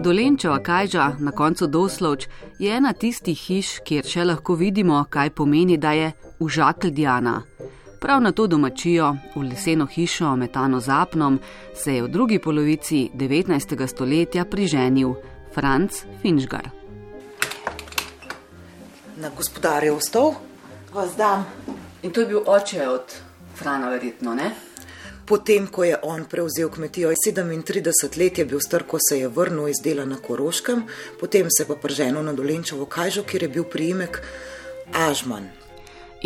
Dolenčeva kajža na koncu Doslovč je ena tistih hiš, kjer še lahko vidimo, kaj pomeni, da je užakl Diana. Prav na to domačijo, v leseno hišo metano z apnom, se je v drugi polovici 19. stoletja priženil Franz Finžgar. Na gospodarjev stol vas dam. In to je bil oče od Frana, verjetno, ne? Potem, ko je on prevzel kmetijo, 37 let je bil star, ko se je vrnil iz dela na Koroškem, potem se pa prženil na Dolenčevo Kajžo, kjer je bil priimek Ažman.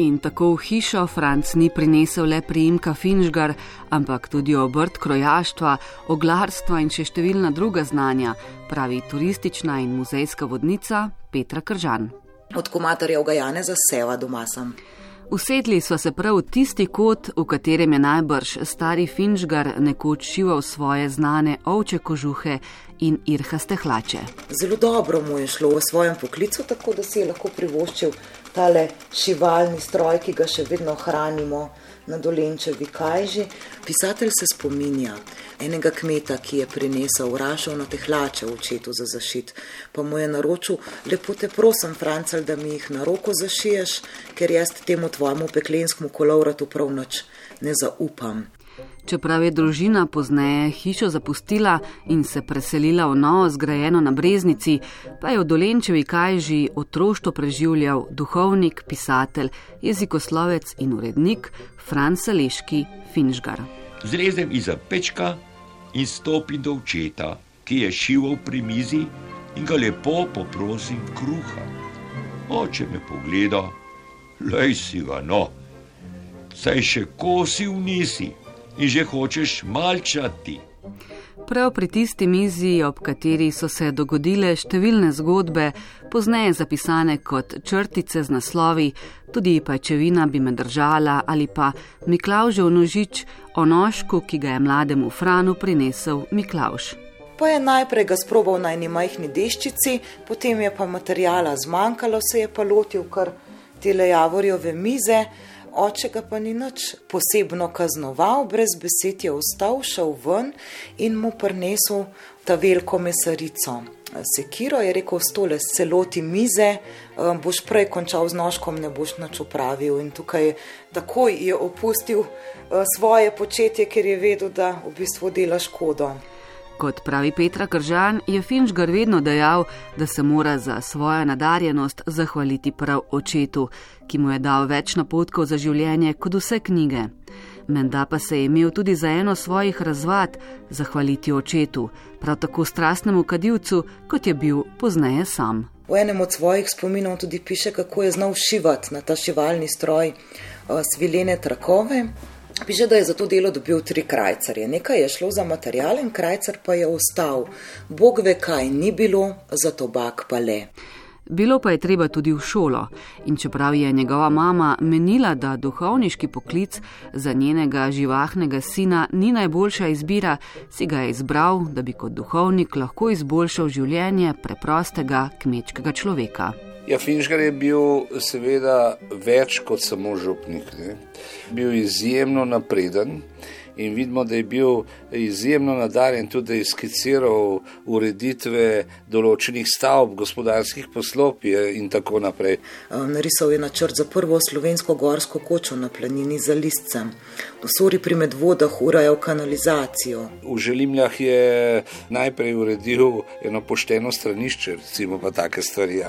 In tako v hišo Franc ni prinesel le priimka Finžgar, ampak tudi obrt krojaštva, oglarstva in še številna druga znanja, pravi turistična in muzejska vodnica Petra Kržan. Od komatarja Ugajane za seva doma sem. Usedli so se prav v tisti kot, v katerem je najbrž stari Finžgar nekoč šival svoje znane ovče kožuhe in irhaste hlače. Zelo dobro mu je šlo v svojem poklicu, tako da si je lahko privoščil tale šivalni stroj, ki ga še vedno hranimo na dolenčevi kajži. Pisatelj se spominja enega kmeta, ki je prinesel vrašal na tehlače očetu za zašit, pa mu je naročil, lepo te prosim, Francel, da mi jih na roko zašiješ, ker jaz temu tvojemu peklenskemu kolovratu prav noč ne zaupam. Čeprav je družina pozneje hišo zapustila in se preselila v novo zgrajeno na Breznici, pa je v Dolenčevi kajži otroštvo preživljal duhovnik, pisatelj, jezikoslovec in urednik Franz Leški Finžgar. Zlezem iz pečka in stopim do očeta, ki je šival pri mizi in ga lepo poprosim kruha. Oče me pogleda, lej si ga no, saj še kosi v nisi in že hočeš malčati. Prav pri tisti mizi, ob kateri so se dogodile številne zgodbe, pozneje zapisane kot črtice z naslovi, tudi pajčevina bi me držala ali pa Miklaužev nožič o nožku, ki ga je mlademu Franu prinesel Miklauž. Pa je najprej ga sprobal na eni majhni deščici, potem je pa materijala zmanjkalo, se je pa lotil kar tele javorjove mize oče ga pa ni nič posebno kaznoval, brez besed je vstal, šel ven in mu prinesel ta veliko mesarico. Sekiro je rekel: Stole, celoti mize, um, boš prej končal z nožkom, ne boš nič upravil. In tukaj takoj je opustil uh, svoje početje, ker je vedel, da v bistvu dela škodo. Kot pravi Petra Kržan, je Finžgar vedno dejal, da se mora za svojo nadarjenost zahvaliti prav očetu, ki mu je dal več napotkov za življenje kot vse knjige. Menda pa se je imel tudi za eno svojih razvad zahvaliti očetu, prav tako strastnemu kadilcu, kot je bil pozneje sam. V enem od svojih spominov tudi piše, kako je znal šivati na ta šivalni stroj uh, svilene trakove. Piše, da je za to delo dobil tri krajcarje. Nekaj je šlo za materialen, krajcar pa je ostal. Bog ve, kaj ni bilo, za tobak pa le. Bilo pa je treba tudi v šolo, in čeprav je njegova mama menila, da duhovniški poklic za njenega živahnega sina ni najboljša izbira, si ga je izbral, da bi kot duhovnik lahko izboljšal življenje preprostega kmečkega človeka. Ja, Finžgar je bil seveda več kot samo župnik. Ne. Bil izjemno napreden in vidimo, da je bil izjemno nadarjen tudi, da je skiciral ureditve določenih stavb, gospodarskih poslopij in tako naprej. Narisal je načrt za prvo slovensko gorsko kočo na planini za listcem. V Sori pri medvodah urajal kanalizacijo. V Želimljah je najprej uredil eno pošteno stranišče, recimo pa take stvari.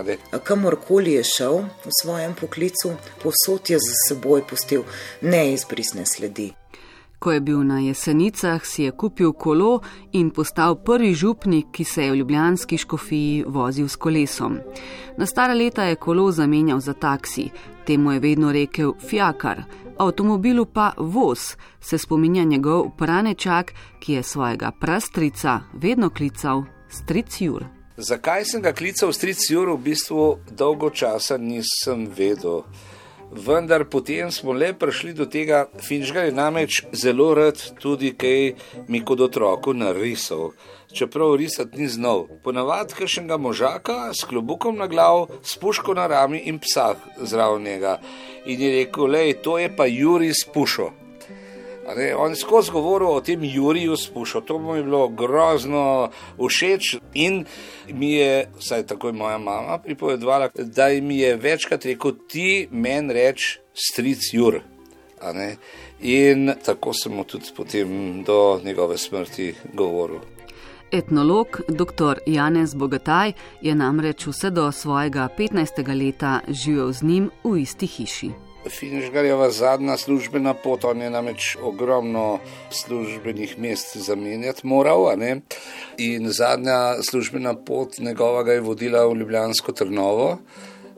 Kamorkoli je šel v svojem poklicu, posod je za seboj pustil neizbrisne sledi. Ko je bil na jesenicah, si je kupil kolo in postal prvi župnik, ki se je v ljubljanski škofiji vozil s kolesom. Na stara leta je kolo zamenjal za taksi, temu je vedno rekel fjakar, avtomobilu pa voz, se spominja njegov pranečak, ki je svojega prastrica vedno klical stric Jur. Zakaj sem ga klical stric Jur, v bistvu dolgo časa nisem vedel vendar potem smo le prišli do tega, Finžgar je namreč zelo rad tudi kaj mi kot otroku narisal. Čeprav risati ni znal, ponavadi kašnega možaka s klobukom na glavu, s puško na rami in psa zraven njega. In je rekel, le to je pa Juri s pušo. On je skozi govoril o tem Juriju Spušu, to mu je bilo grozno všeč in mi je, vsaj tako je moja mama pripovedovala, da mi je večkrat rekel, ti meni reč stric Jur. In tako sem mu tudi potem do njegove smrti govoril. Etnolog dr. Janez Bogataj je namreč vse do svojega 15. leta živel z njim v isti hiši. Finžgarjeva zadnja službena pot, on je namreč ogromno službenih mest zamenjati moral. In zadnja službena pot njegovega je vodila v Ljubljansko Trnovo.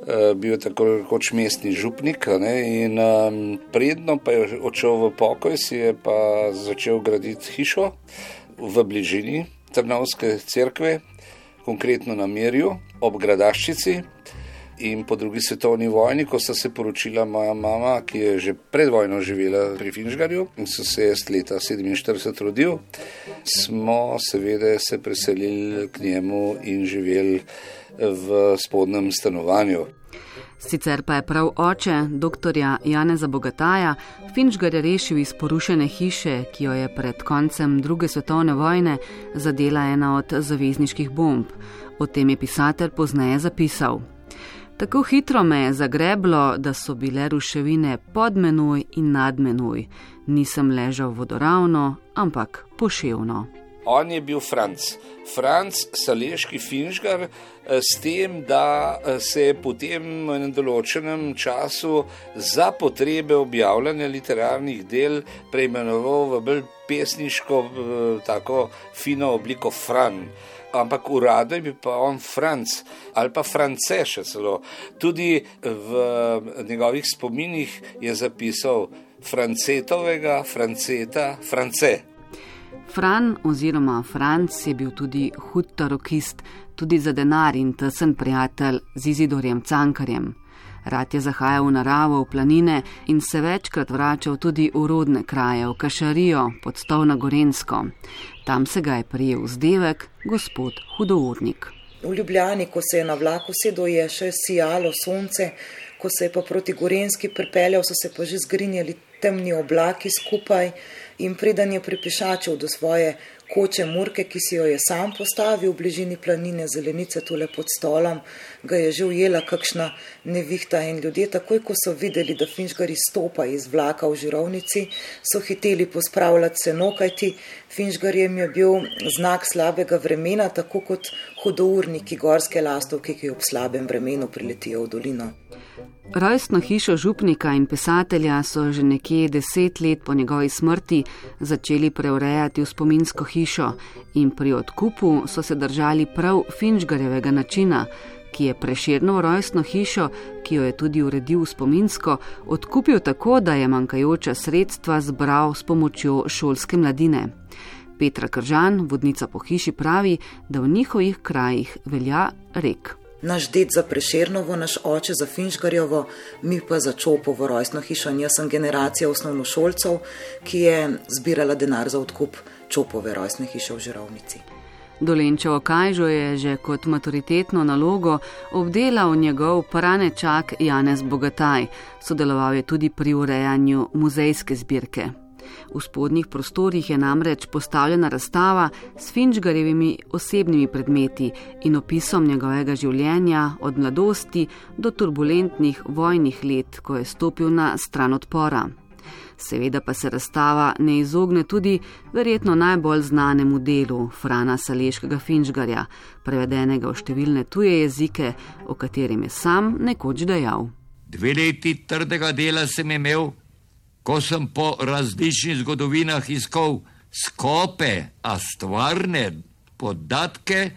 Eh, bil je tako kot mestni župnik, ne, in um, predno pa je odšel v pokoj, si je pa začel graditi hišo v bližini Trnovske cerkve, konkretno na Mirju, ob Gradaščici. In po drugi svetovni vojni, ko sta se poročila moja mama, ki je že pred vojno živela pri Finžgarju in so se jaz leta 47 rodil, smo seveda se preselili k njemu in živeli v spodnjem stanovanju. Sicer pa je prav oče, dr. Janeza Bogataja, Finžgarja rešil iz porušene hiše, ki jo je pred koncem druge svetovne vojne zadela ena od zavezniških bomb. O tem je pisatelj pozneje zapisal. Tako hitro me je zagreblo, da so bile ruševine pod menoj in nad menoj. Nisem ležal vodoravno, ampak poševno. On je bil Franc, Franc Saleški Finžgar, eh, s tem, da eh, se je potem v enem določenem času za potrebe objavljanja literarnih del preimenoval v bolj pesniško, eh, tako fino obliko Fran ampak uradno je bil pa on Franc ali pa France še celo. Tudi v njegovih spominih je zapisal Francetovega, Franceta, France. Fran oziroma Franc je bil tudi hud tarokist, tudi za denar in tesen prijatelj z Izidorjem Cankarjem. Rad je zahajal v naravo, v planine in se večkrat vračal tudi v rodne kraje, v Kašarijo, pod stol na Gorensko. Tam se ga je prijel vzdevek gospod Hudournik. V Ljubljani, ko se je na vlaku sedel, je še sijalo sonce, ko se je pa proti Gorenski pripeljal, so se pa že zgrinjali temni oblaki skupaj in preden je pripešačil do svoje koče Murke, ki si jo je sam postavil v bližini planine Zelenice, tule pod stolom, ga je že ujela kakšna nevihta in ljudje, takoj ko so videli, da Finžgari stopa iz vlaka v žirovnici, so hiteli pospravljati seno, kajti Finžgarjem je bil znak slabega vremena, tako kot hudourniki gorske lastovke, ki ob slabem vremenu priletijo v dolino. Rojstno hišo župnika in pisatelja so že nekje deset let po njegovi smrti začeli preurejati v spominsko hišo in pri odkupu so se držali prav Finžgarjevega načina, ki je preširno rojstno hišo, ki jo je tudi uredil spominsko, odkupil tako, da je manjkajoča sredstva zbral s pomočjo šolske mladine. Petra Kržan, vodnica po hiši, pravi, da v njihovih krajih velja rek naš ded za Prešernovo, naš oče za Finžgarjovo, mi pa za Čopovo rojstno hišo. In jaz sem generacija osnovnošolcev, ki je zbirala denar za odkup Čopove rojstne hiše v Žirovnici. Dolenčevo Kajžo je že kot maturitetno nalogo obdelal njegov pranečak Janez Bogataj, sodeloval je tudi pri urejanju muzejske zbirke. V spodnjih prostorih je namreč postavljena razstava s Finčgarjevimi osebnimi predmeti in opisom njegovega življenja od mladosti do turbulentnih vojnih let, ko je stopil na stran odpora. Seveda pa se razstava ne izogne tudi verjetno najbolj znanemu delu Frana Saleškega Finčgarja, prevedenega v številne tuje jezike, o katerem je sam nekoč dejal. Dve leti trdega dela sem imel, ko sem po različnih zgodovinah iskal skope, a stvarne podatke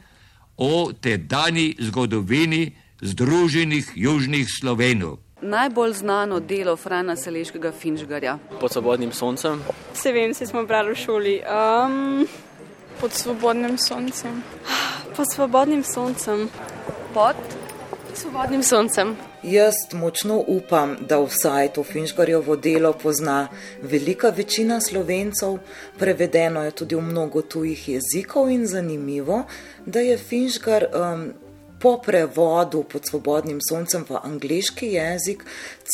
o tedajni zgodovini Združenih južnih Slovenov. Najbolj znano delo Frana Seleškega Finžgarja. Pod svobodnim soncem. Se vem, si smo brali v šoli. Um, pod svobodnim soncem. Pod svobodnim soncem. Pod svobodnim soncem. Jaz močno upam, da vsaj to Finžgarjovo delo pozna velika večina slovencev, prevedeno je tudi v mnogo tujih jezikov in zanimivo, da je Finžgar um, po prevodu pod svobodnim soncem v angliški jezik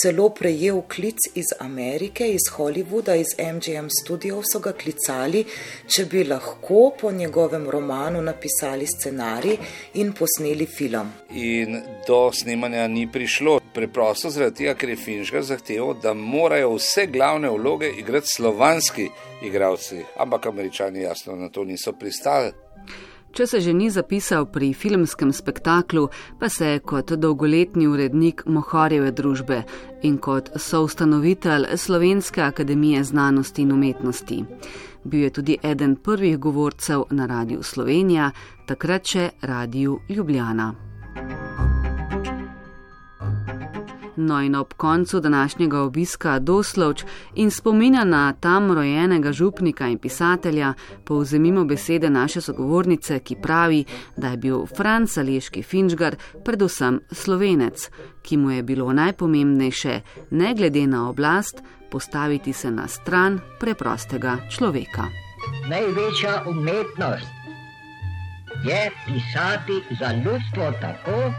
celo prejel klic iz Amerike, iz Hollywooda, iz MGM studiov so ga klicali, če bi lahko po njegovem romanu napisali scenarij in posneli film. In do snemanja ni prišlo. Preprosto zaradi tega, ker je Finžgar zahteval, da morajo vse glavne vloge igrati slovanski igralci, ampak američani jasno na to niso pristali. Če se že ni zapisal pri filmskem spektaklu, pa se je kot dolgoletni urednik Mohorjeve družbe in kot soustanovitelj Slovenske akademije znanosti in umetnosti. Bil je tudi eden prvih govorcev na Radiu Slovenija, takrat še Radiu Ljubljana. No in ob koncu današnjega obiska Doslovč in spominja na tam rojenega župnika in pisatelja, povzemimo besede naše sogovornice, ki pravi, da je bil Franc Aleški Finžgar predvsem slovenec, ki mu je bilo najpomembnejše, ne glede na oblast, postaviti se na stran preprostega človeka. Največja umetnost je pisati za ljudstvo tako,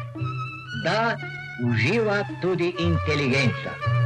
da uživa tudi inteligenca.